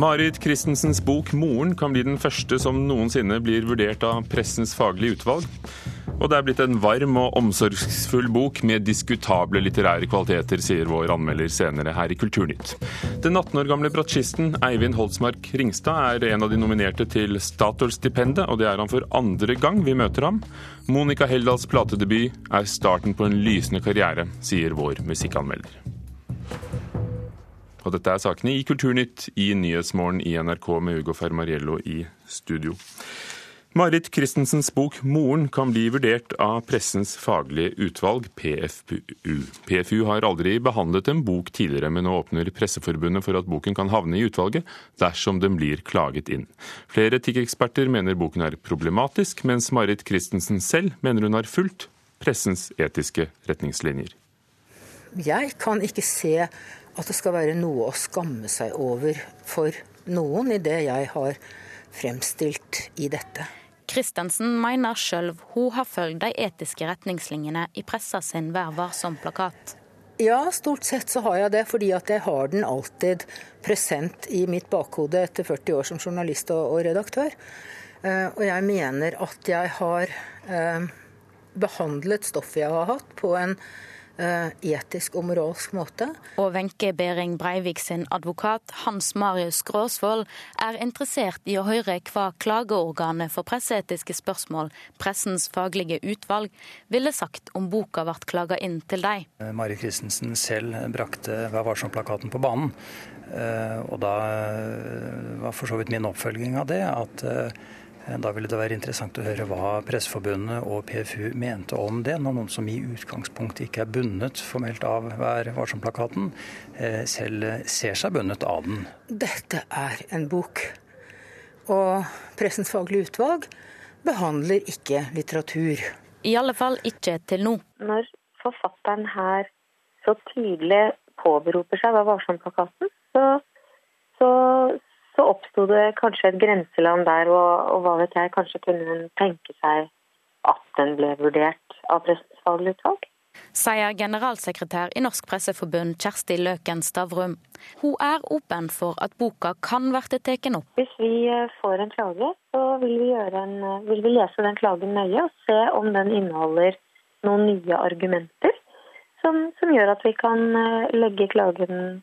Marit Christensens bok 'Moren' kan bli den første som noensinne blir vurdert av pressens faglige utvalg. Og det er blitt en varm og omsorgsfull bok med diskutable litterære kvaliteter, sier vår anmelder senere her i Kulturnytt. Den 18 år gamle bratsjisten Eivind Holsmark Ringstad er en av de nominerte til Statoil-stipendet, og det er han for andre gang vi møter ham. Monica Heldals platedebut er starten på en lysende karriere, sier vår musikkanmelder. Og dette er sakene i Kulturnytt i Nyhetsmorgen i NRK med Ugo Fermariello i studio. Marit Christensens bok 'Moren' kan bli vurdert av pressens faglige utvalg, PFU. PFU har aldri behandlet en bok tidligere, men nå åpner Presseforbundet for at boken kan havne i utvalget dersom den blir klaget inn. Flere etikkeksperter mener boken er problematisk, mens Marit Christensen selv mener hun har fulgt pressens etiske retningslinjer. Jeg kan ikke se at det skal være noe å skamme seg over for noen i det jeg har fremstilt i dette. Christensen mener sjøl hun har fulgt de etiske retningslinjene i pressa sin Vær varsom-plakat. Ja, stort sett så har jeg det, fordi at jeg har den alltid present i mitt bakhode etter 40 år som journalist og, redaktør. Eh, og jeg mener at jeg har eh, behandlet stoffet jeg har hatt, på en etisk og moralsk måte. Og Wenche Behring Breivik sin advokat Hans Marius Gråsvold er interessert i å høre hva klageorganet for presseetiske spørsmål, Pressens faglige utvalg, ville sagt om boka ble klaga inn til deg. Eh, Mari Christensen selv brakte Vær varsom-plakaten på banen. Eh, og da var for så vidt min oppfølging av det at Eh, da ville det være interessant å høre hva Presseforbundet og PFU mente om det, når noen som i utgangspunktet ikke er bundet formelt av Vær varsom-plakaten, eh, selv ser seg bundet av den. Dette er en bok. Og Pressens faglige utvalg behandler ikke litteratur. I alle fall ikke til nå. Når forfatteren her så tydelig påberoper seg Vær varsom-plakaten, så, så, så oppsto det kanskje et grenseland der, og, og hva vet jeg, kanskje kunne hun tenke seg at den ble vurdert av Prestens faglige utvalg. Sier generalsekretær i Norsk Presseforbund Kjersti Løken Stavrum. Hun er åpen for at boka kan bli tatt opp. Hvis vi eh, får en klage, så vil vi, en, eh, vil vi, lese den klagen nøye og se om den inneholder noen nye argumenter som, som gjør at vi kan eh, legge klagen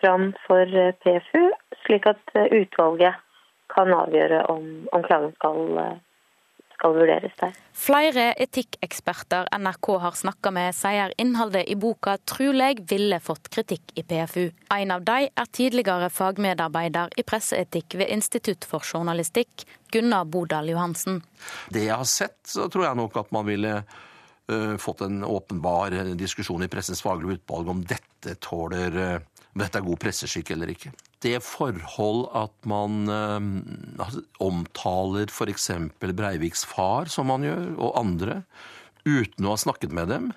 fram for PFU, slik at eh, utvalget kan avgjøre om, om klagen skal, eh, skal vurderes der. Flere etikkeksperter NRK har snakka med, sier innholdet i boka trolig ville fått kritikk i PFU. En av de er tidligere fagmedarbeider i presseetikk ved Institutt for journalistikk, Gunnar Bodal Johansen. Det jeg har sett, så tror jeg nok at man ville fått en åpenbar diskusjon i Pressens faglige utvalg om dette tåler om dette er god presseskikk eller ikke. Det forhold at man eh, omtaler f.eks. Breiviks far, som man gjør, og andre, uten å ha snakket med dem,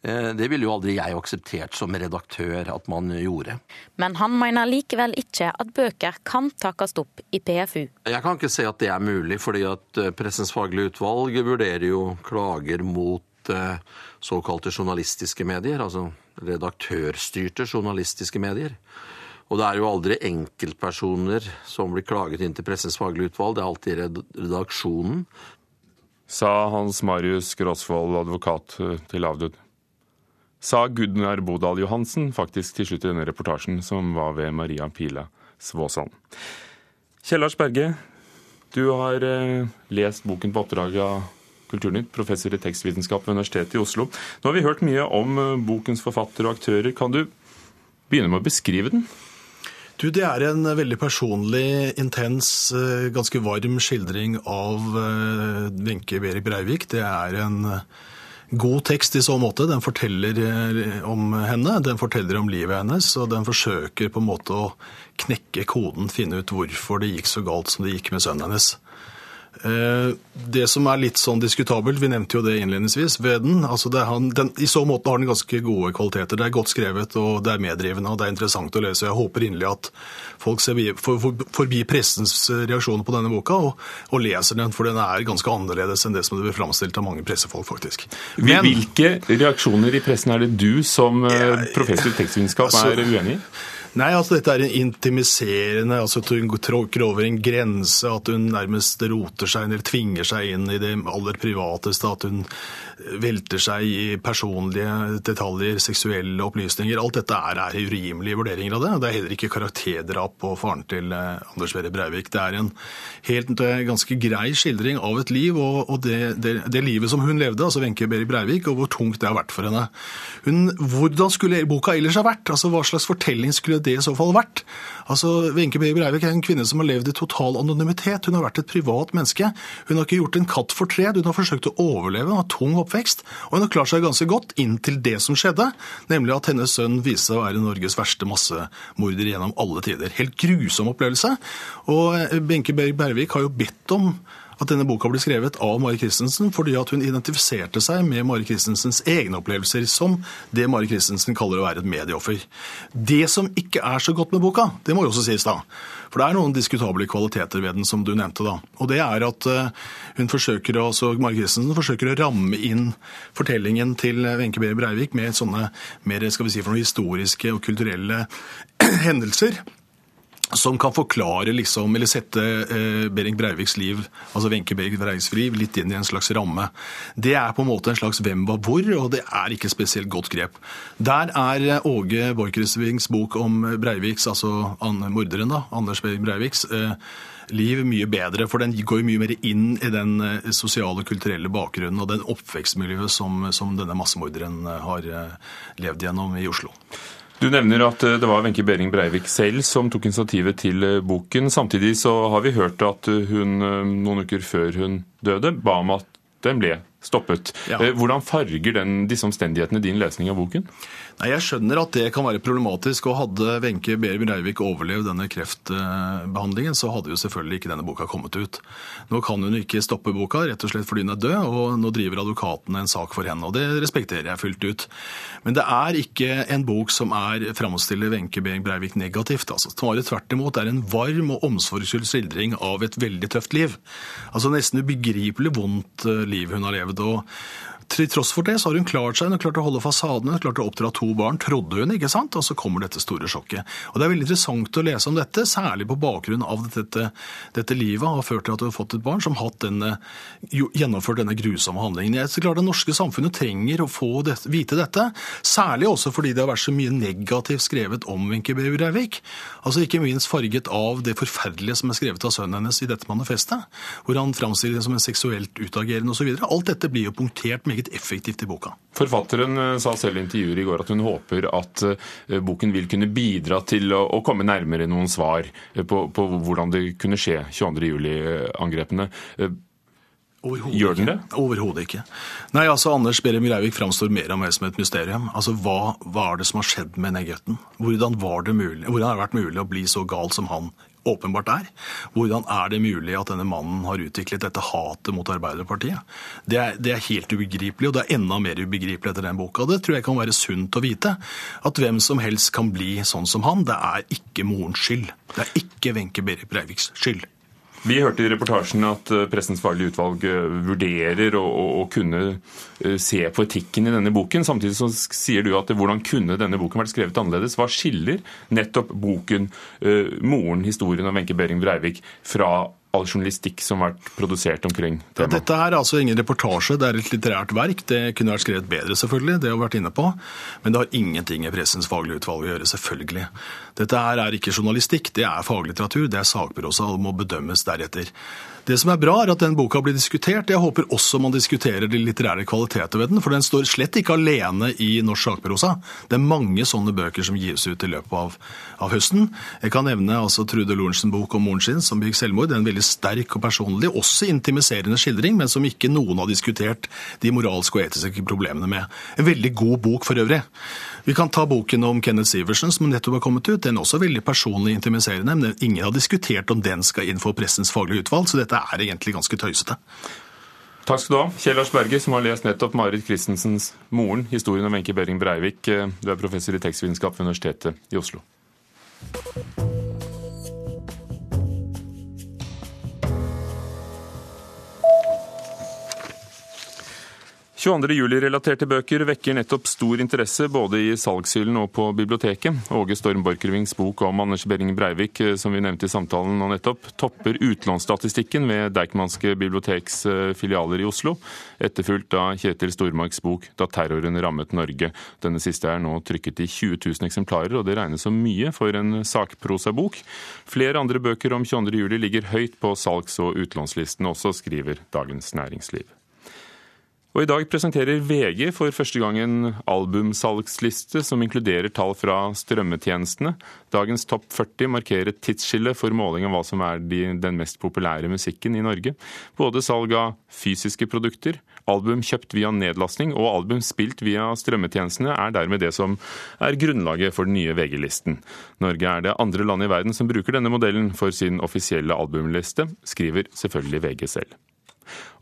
eh, det ville jo aldri jeg akseptert som redaktør at man gjorde. Men han mener likevel ikke at bøker kan takes opp i PFU. Jeg kan ikke se at det er mulig, fordi at eh, Pressens faglige utvalg vurderer jo klager mot såkalte journalistiske medier, altså redaktørstyrte journalistiske medier. Og det er jo aldri enkeltpersoner som blir klaget inn til Pressens faglige utvalg, det er alltid redaksjonen. Sa Hans Marius Gråsvold, advokat eh, til avdød. Sa Gudnar Bodal Johansen faktisk til slutt i denne reportasjen, som var ved Maria Pila Svåsand. Kjell Lars Berge, du har eh, lest boken på oppdrag av Kulturnytt, professor i tekstvitenskap ved Universitetet i Oslo. Nå har vi hørt mye om eh, bokens forfatter og aktører. Kan du begynne med å beskrive den? Du, Det er en veldig personlig, intens, eh, ganske varm skildring av eh, Wenche Berit Breivik. Det er en god tekst i så måte. Den forteller om henne, den forteller om livet hennes, og den forsøker på en måte å knekke koden, finne ut hvorfor det gikk så galt som det gikk med sønnen hennes. Eh, det som er litt sånn diskutabelt, vi nevnte jo det innledningsvis, ved den, altså han, den I så måte har den ganske gode kvaliteter. Det er godt skrevet, og det er meddrivende, og det er interessant å lese. Jeg håper inderlig at folk ser forbi pressens reaksjoner på denne boka, og, og, leser den, for den er ganske annerledes enn det som det blir framstilt av mange pressefolk, faktisk. Men, Hvilke reaksjoner i pressen er det du som eh, professor i tekstvitenskap altså, er uenig i? Nei, altså dette er en intimiserende altså At hun tråkker over en grense, at hun nærmest roter seg eller tvinger seg inn i det aller privateste. At hun velter seg i personlige detaljer, seksuelle opplysninger. Alt dette er, er urimelige vurderinger av det. Det er heller ikke karakterdrap på faren til eh, Anders Behre Breivik. Det er en helt eh, ganske grei skildring av et liv og, og det, det, det, livet som hun levde, altså Wenche Behre Breivik, og hvor tungt det har vært for henne. Hun, hvordan skulle boka ellers ha vært? Altså, Hva slags fortelling skulle det i så fall vært? Altså, Wenche Behre Breivik er en kvinne som har levd i total anonymitet. Hun har vært et privat menneske. Hun har ikke gjort en katt fortred. Hun har forsøkt å overleve. Hun har tung oppvekst. Og hun har klart seg ganske godt inntil det som skjedde, nemlig at hennes sønn viste seg å være Norges verste massemorder gjennom alle tider. Helt grusom opplevelse. Og eh, Benke Berg Bervik har jo bedt om at denne boka ble skrevet av Mari Christensen fordi at hun identifiserte seg med Mari Christensens egne opplevelser som det Mari Christensen kaller å være et medieoffer. Det som ikke er så godt med boka, det må jo også sies da. For det er noen diskutable kvaliteter ved den, som du nevnte. da. Og det er at eh, hun forsøker, altså Mari Christensen forsøker å ramme inn fortellingen til Wenche B. Breivik med sånne mer skal vi si, for noe historiske og kulturelle hendelser som kan forklare liksom, eller sette eh, Behring Breiviks liv, altså Wenche Behring Breiviks liv litt inn i en slags ramme. Det er på en måte en slags hvem var hvor, og det er ikke spesielt godt grep. Der er eh, Åge Borchgrevinks bok om Breiviks, altså morderen, da, Anders Behring Breiviks, eh, liv mye bedre, for den går jo mye mer inn i den eh, sosiale og kulturelle bakgrunnen og den oppvekstmiljøet som, som denne massemorderen eh, har levd gjennom i Oslo. Du nevner at eh, det var Wenche Behring Breivik selv som tok initiativet til eh, boken. Samtidig så har vi hørt at eh, hun noen uker før hun døde ba om at den ble stoppet. Ja. Hvordan farger den, disse omstendighetene din lesning av boken? Nei, Jeg skjønner at det kan være problematisk. og Hadde Wenche Behre Breivik overlevd denne kreftbehandlingen, så hadde jo selvfølgelig ikke denne boka kommet ut. Nå kan hun ikke stoppe boka, rett og slett fordi hun er død, og nå driver advokatene en sak for henne. og Det respekterer jeg fullt ut. Men det er ikke en bok som er framstiller Wenche Behre Breivik negativt. altså. Snarere tvert imot er en varm og omsorgsfull skildring av et veldig tøft liv. Altså Nesten ubegripelig vondt eh, liv hun har levd. Og til tross for det så har hun klart seg, hun har klart å holde fasaden, hun har klart å oppdra to barn, trodde hun, ikke sant? Og så kommer dette store sjokket. Og Det er veldig interessant å lese om dette, særlig på bakgrunn av dette, dette livet har ført til at hun har fått et barn som har gjennomført denne grusomme handlingen. Jeg er klart Det norske samfunnet trenger å få det, vite dette, særlig også fordi det har vært så mye negativt skrevet om Wenche B. Breivik. Altså ikke minst farget av det forferdelige som er skrevet av sønnen hennes i dette manifestet, hvor han framstiller det som en seksuelt utagerende osv. Alt dette blir jo punktert meget effektivt i boka. Forfatteren eh, sa selv i intervjuer i går at hun håper at eh, boken vil kunne bidra til å komme nærmere noen svar eh, på, på hvordan det kunne skje 22.07-angrepene. Gjør den det? Overhodet ikke. Nei, altså Anders Behring Breivik framstår mer og mer som et mysterium. Altså, Hva, var det som har skjedd med den gutten? Hvordan, var det mulig, hvordan har det vært mulig å bli så gal som han åpenbart er. Hvordan er det mulig at denne mannen har utviklet dette hatet mot Arbeiderpartiet? Det er, det er, helt ubegripelig, og det er enda mer ubegripelig etter den boka. Det tror jeg kan være sunt å vite. At hvem som helst kan bli sånn som han. Det er ikke morens skyld. Det er ikke Wenche Breiviks skyld. Vi hørte i reportasjen at eh, Pressens faglige utvalg eh, vurderer å, å, kunne eh, se på etikken i denne boken. Samtidig så sier du at hvordan kunne denne boken vært skrevet annerledes? Hva skiller nettopp boken 'Moren', historien om Wenche Behring Breivik, fra all journalistikk som har vært produsert omkring temaet? Ja, dette er altså ingen reportasje, det er et litterært verk. Det kunne vært skrevet bedre, selvfølgelig, det har vi vært inne på. Men det har ingenting i Pressens faglige utvalg å gjøre, selvfølgelig. Dette her er ikke journalistikk, det er faglitteratur, det er sakprosa og må bedømmes deretter. Det som er bra, er at den boka blir diskutert. Jeg håper også man diskuterer de litterære kvaliteter ved den, for den står slett ikke alene i norsk sakprosa. Det er mange sånne bøker som gis ut i løpet av, av høsten. Jeg kan nevne altså Trude Lorentzen bok om moren sin som begikk selvmord. Det er en veldig sterk og personlig, også intimiserende skildring, men som ikke noen har diskutert de moralske og etiske problemene med. En veldig god bok for øvrig. Vi kan ta boken om Kenneth Sivertsen som nettopp har kommet ut. Den er også veldig personlig intimiserende, men ingen har diskutert om den skal inn for pressens faglige utvalg. så dette dette er egentlig ganske tøysete. Takk skal du ha. Kjell Lars Berger, som har lest nettopp Marit Christensens 'Moren', historien om Wenche Behring Breivik. Du er professor i tekstvitenskap ved Universitetet i Oslo. 22. juli-relaterte bøker vekker nettopp stor interesse både i salgshyllen og på biblioteket. Åge Storm Borchgrevinks bok om Anders Behring Breivik, eh, som vi nevnte i samtalen nå nettopp, topper utlånsstatistikken ved Deichmanske biblioteks eh, filialer i Oslo, etterfulgt av Kjetil Stormarks bok 'Da terroren rammet Norge'. Denne siste er nå trykket i 20 000 eksemplarer, og det regnes som mye for en sakprosabok. Flere andre bøker om 22. juli ligger høyt på salgs- og utlånslisten også, skriver Dagens Næringsliv. Og I dag presenterer VG for første gang en albumsalgsliste som inkluderer tall fra strømmetjenestene. Dagens Topp 40 markerer et tidsskille for måling av hva som er de, den mest populære musikken i Norge. Både salg av fysiske produkter, album kjøpt via nedlastning og album spilt via strømmetjenestene er dermed det som er grunnlaget for den nye VG-listen. Norge er det andre landet i verden som bruker denne modellen for sin offisielle albumliste, skriver selvfølgelig VG selv.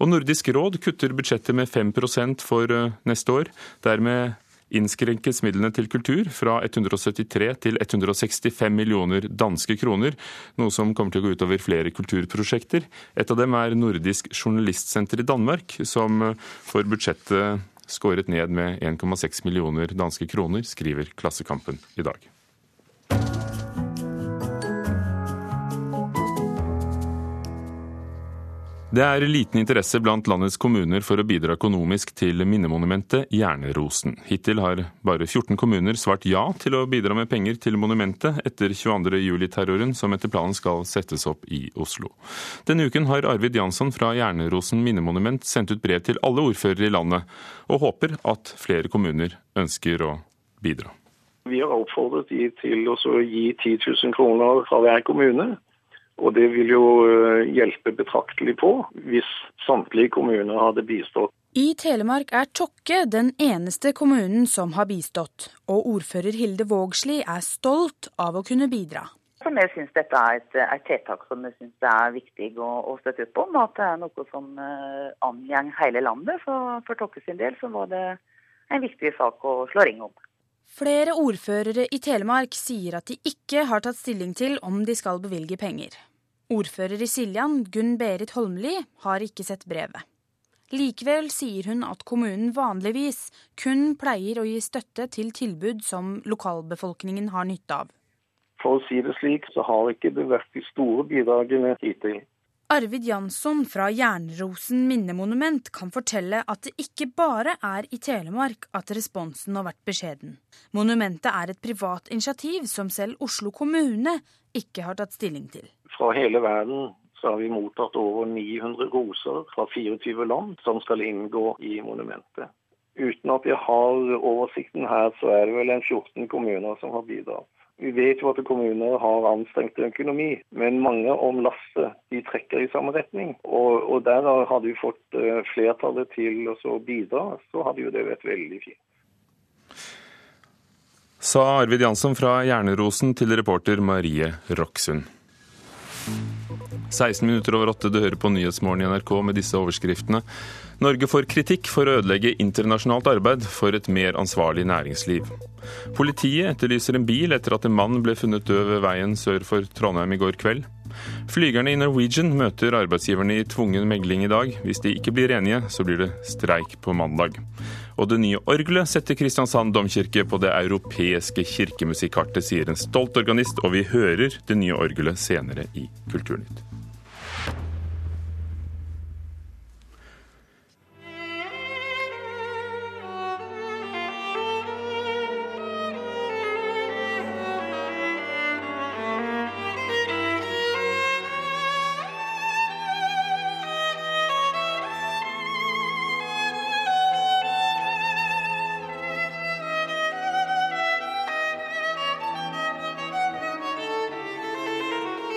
Og Nordisk råd kutter budsjettet med 5% for eh, neste år. Dermed innskrenkes midlene til kultur fra 173 til 165 millioner danske kroner, noe som kommer til å gå utover flere kulturprosjekter. Et av dem er Nordisk journalistsenter i Danmark, som eh, får budsjettet skåret ned med 1,6 millioner danske kroner, skriver Klassekampen i dag. Det er liten interesse blant landets kommuner for å bidra økonomisk til minnemonumentet Jernrosen. Hittil har bare 14 kommuner svart ja til å bidra med penger til monumentet etter 22.07-terroren, som etter planen skal settes opp i Oslo. Denne uken har Arvid Jansson fra Jernrosen minnemonument sendt ut brev til alle ordførere i landet, og håper at flere kommuner ønsker å bidra. Vi har oppfordret de til å gi 10 000 kroner fra hver kommune. Og det vil jo eh, hjelpe betraktelig på hvis samtlige kommuner hadde bistått. I Telemark er Tokke den eneste kommunen som har bistått, og ordfører Hilde Vågsli er stolt av å kunne bidra. Som jeg syns dette er et, et, tiltak som jeg synes er viktig å, å, støtte opp om. At det er noe som uh, angår hele landet. For, for Tokke sin del så var det en viktig sak å slå ring om. Flere ordførere i Telemark sier at de ikke har tatt stilling til om de skal bevilge penger. Ordfører i Siljan, Gunn Berit Holmli, har ikke sett brevet. Likevel sier hun at kommunen vanligvis kun pleier å gi støtte til tilbud som lokalbefolkningen har nytte av. For å si det slik, så har ikke det vært de store bidragene hittil. Arvid Jansson fra Jernrosen minnemonument kan fortelle at det ikke bare er i Telemark at responsen har vært beskjeden. Monumentet er et privat initiativ som selv Oslo kommune ikke har tatt stilling til. Fra hele verden så har vi mottatt over 900 roser fra 24 land som skal inngå i monumentet. Uten at jeg har oversikten her, så er det vel en 14 kommuner som har bidratt. Vi vet jo at kommuner har anstrengt økonomi, men mange om lasset de trekker i samme retning. Og, og der hadde vi fått eh, flertallet til å bidra, så hadde jo det vært veldig fint. Sa Arvid Jansson fra Hjernerosen til reporter Marie Roksund. 16 minutter over åtte, du hører på Nyhetsmorgen i NRK med disse overskriftene. Norge får kritikk for å ødelegge internasjonalt arbeid for et mer ansvarlig næringsliv. Politiet etterlyser en bil etter at en mann ble funnet død ved veien sør for Trondheim i går kveld. Flygerne i Norwegian møter arbeidsgiverne i tvungen megling i dag. Hvis de ikke blir enige, så blir det streik på mandag. Og det nye orgelet setter Kristiansand domkirke på det europeiske kirkemusikkartet, sier en stolt organist, og vi hører det nye orgelet senere i Kulturnytt.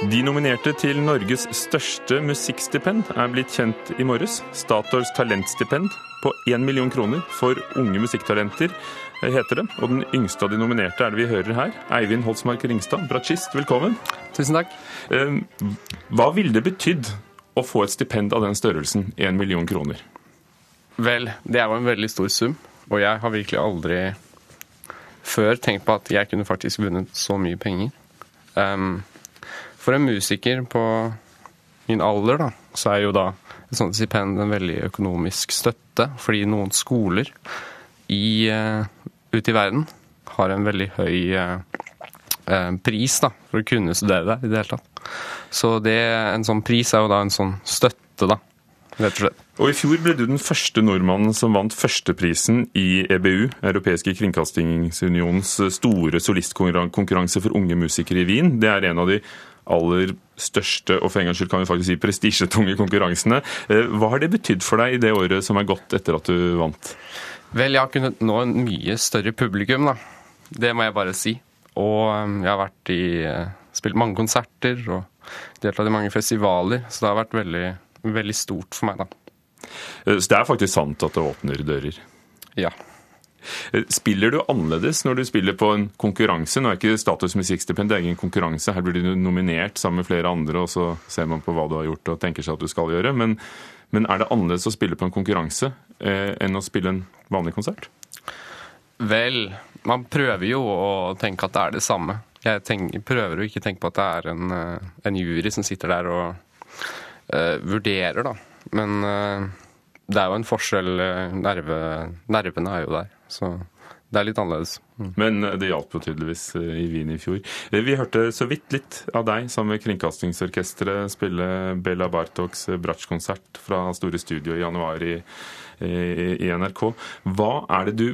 De nominerte til Norges største musikkstipend er blitt kjent i morges. Statoils talentstipend på 1 million kroner for unge musikktalenter, heter det. Og den yngste av de nominerte er det vi hører her. Eivind Holsmark Ringstad, bratsjist, velkommen. Tusen takk. Eh, hva ville det betydd å få et stipend av den størrelsen, 1 million kroner? Vel, det er jo en veldig stor sum, og jeg har virkelig aldri før tenkt på at jeg kunne faktisk vunnet så mye penger. Um, for en musiker på min alder, da, så er jo da et sånt stipend en veldig økonomisk støtte. Fordi noen skoler i, uh, ute i verden har en veldig høy uh, pris da, for å kunne studere der i det hele tatt. Så det, en sånn pris er jo da en sånn støtte, da, rett og slett. Og I fjor ble du den første nordmannen som vant førsteprisen i EBU, Europeiske kringkastingsunionens store solistkonkurranse for unge musikere i Wien. Det er en av de aller største og for en gangs skyld kan vi faktisk si prestisjetunge konkurransene. Eh, hva har det betydd for deg i det året som er gått etter at du vant? Vel, jeg har kunnet nå en mye større publikum, da. Det må jeg bare si. Og um, jeg har vært i, eh, spilt mange konserter og deltatt i mange festivaler, så det har vært veldig, veldig stort for meg, da. Eh, så det er faktisk sant at det åpner dører? Ja. Spiller du annerledes når du spiller på en konkurranse? Nå er ikke Status musikkstipend ingen konkurranse. Her blir du nominert sammen med flere andre, og så ser man på hva du har gjort og tenker seg at du skal gjøre. Men, men er det annerledes å spille på en konkurranse eh, enn å spille en vanlig konsert? Vel, man prøver jo å tenke at det er det samme. Jeg tenker, prøver å ikke tenke på at det er en, eh, en jury som sitter der og uh, vurderer, da. Men uh, det er jo en forskjell. Nerve, nervene er jo der. Så det er litt annerledes. Mm. Men det hjalp jo tydeligvis i Wien i fjor. Vi hørte så vidt litt av deg sammen med Kringkastingsorkesteret spille Bella Bartoks bratsjkonsert fra Store Studio i januar i, i, i NRK. Hva er det du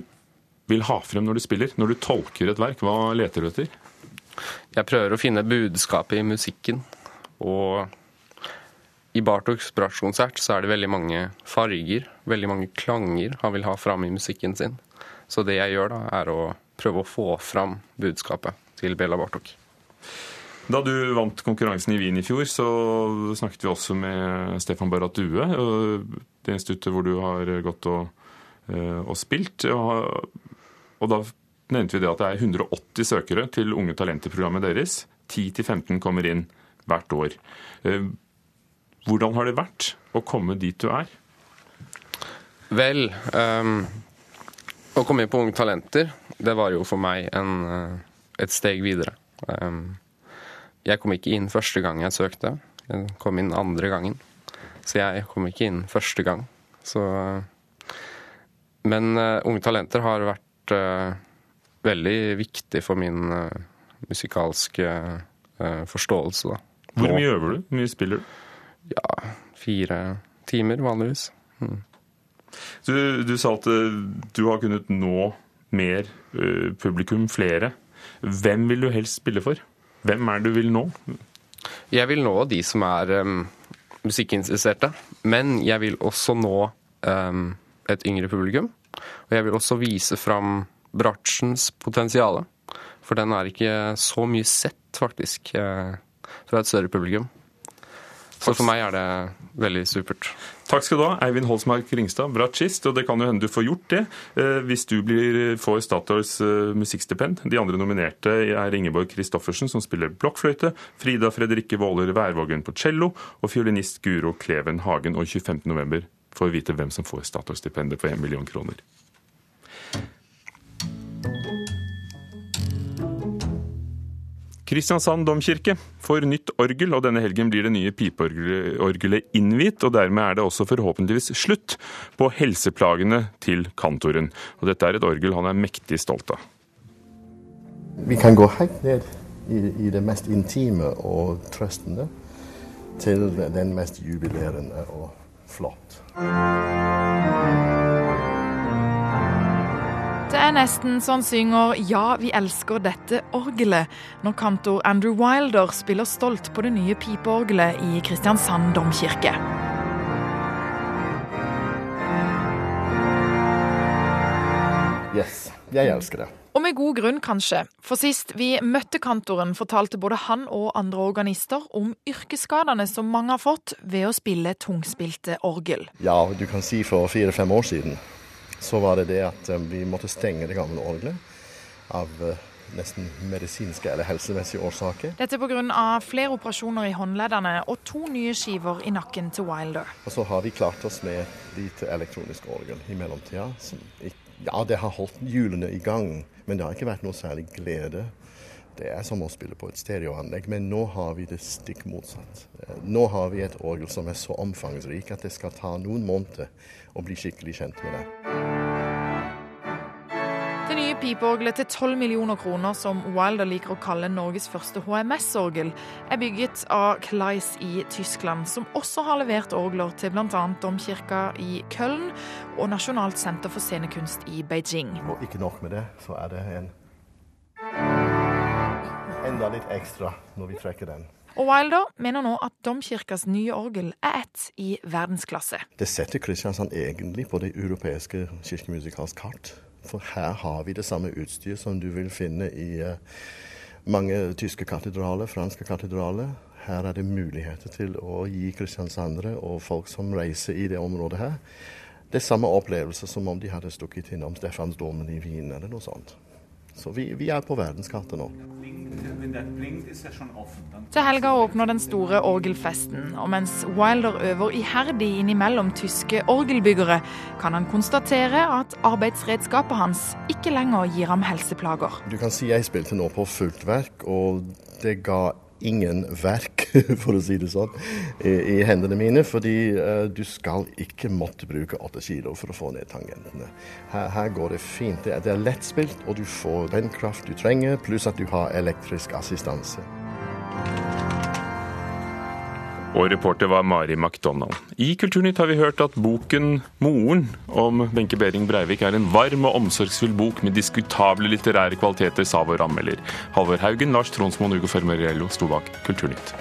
vil ha frem når du spiller? Når du tolker et verk, hva leter du etter? Jeg prøver å finne budskapet i musikken. Og i Bartoks bratsjkonsert så er det veldig mange farger, veldig mange klanger han vil ha fram i musikken sin. Så det jeg gjør da, er å prøve å få fram budskapet til Bela Bartok. Da du vant konkurransen i Wien i fjor, så snakket vi også med Stefan Barrat Due, det instituttet hvor du har gått og, eh, og spilt. Og da nevnte vi det at det er 180 søkere til Unge talenter-programmet deres. 10-15 kommer inn hvert år. Eh, hvordan har det vært å komme dit du er? Vel, um, å komme inn på Unge talenter, det var jo for meg en, eh, et steg videre. Um, jeg kom ikke inn første gang jeg søkte. Jeg kom inn andre gangen. Så jeg kom ikke inn første gang. Så, men uh, Unge talenter har vært uh, veldig viktig for min uh, musikalske forståelse. Da. Hvor mye øver du? Hvor mye spiller du? Ja, fire timer vanligvis. Mm. Du, du, sa at du har kunnet nå mer publikum, flere. Hvem vil du helst spille for? Hvem er det du vil nå? Jeg vil nå de som er um, musikkinteresserte. Men jeg vil også nå um, et yngre publikum. Og jeg vil også vise fram bratsjens potensial. For den er ikke så mye sett, faktisk, uh, fra et større publikum. Så for meg er det veldig supert. Takk skal du ha, Eivind Holsmark Ringstad, bratsjist. Og det kan jo hende du får gjort det eh, hvis du blir, får Statoils eh, musikkstipend. De andre nominerte er Ingeborg Christoffersen, som spiller blokkfløyte, Frida Fredrikke Våler Værvågen på cello og fiolinist Guro Kleven Hagen. Og 25.11 får vi vite hvem som får Statoil-stipendet på 1 million kroner. Kristiansand domkirke får nytt orgel, og denne helgen blir det nye pipeorgelet innviet. og Dermed er det også forhåpentligvis slutt på helseplagene til kantoren. Og Dette er et orgel han er mektig stolt av. Vi kan gå helt ned i, i det mest intime og trøstende til den mest jubilerende og flott. Er nesten så han synger 'Ja, vi elsker dette orgelet' når kantor Andrew Wilder spiller stolt på det nye pipeorgelet i Kristiansand domkirke. Yes, jeg elsker det. Og med god grunn, kanskje. For sist vi møtte kantoren, fortalte både han og andre organister om yrkesskadene som mange har fått ved å spille tungspilte orgel. Ja, du kan si for fire-fem år siden så var det det at eh, vi måtte stenge det gamle orgelet av eh, nesten medisinske eller helsemessige årsaker. Dette pga. flere operasjoner i håndleddene og to nye skiver i nakken til Wilder. Og så har vi klart oss med lite elektronisk orgel i mellomtida. Ja, det har holdt hjulene i gang, men det har ikke vært noe særlig glede Det er som å spille på et stereoanlegg, men nå har vi det stikk motsatt. Nå har vi et orgel som er så omfangsrik at det skal ta noen måneder å bli skikkelig kjent med det. Det nye pipeorgelet til 12 millioner kroner, som Wilder liker å kalle Norges første HMS-orgel, er bygget av Kleis i Tyskland, som også har levert orgler til bl.a. domkirka i Köln og Nasjonalt senter for scenekunst i Beijing. Og ikke nok med det, så er det en enda litt ekstra når vi trekker den. Og Wilder mener nå at domkirkas nye orgel er ett i verdensklasse. Det setter Kristiansand egentlig på det europeiske kirkemusikalsk kart. For her har vi det samme utstyr som du vil finne i uh, mange tyske katedraler, franske katedraler. Her er det muligheter til å gi kristiansandere og folk som reiser i det området her, det samme opplevelse som om de hadde stukket innom Stefansdomen i Wien eller noe sånt. Så vi, vi er på verdenskartet nå. Til helga åpner den store orgelfesten, og mens Wilder øver iherdig innimellom tyske orgelbyggere, kan han konstatere at arbeidsredskapet hans ikke lenger gir ham helseplager. Du kan si jeg spilte nå på fullt verk, og det ga ingen verk, for å si det sånn, i, i hendene mine. Fordi uh, du skal ikke måtte bruke åtte kilo for å få ned tangentene. Her, her går det fint. Det er, det er lettspilt, og du får den kraft du trenger, pluss at du har elektrisk assistanse. Og reporter var Mari McDonald. I Kulturnytt har vi hørt at boken 'Moren' om Benke Behring Breivik er en varm og omsorgsfull bok med diskutable litterære kvaliteter, sa vår anmelder. Halvor Haugen, Lars Tronsmoen Ugo Fermariello sto bak Kulturnytt.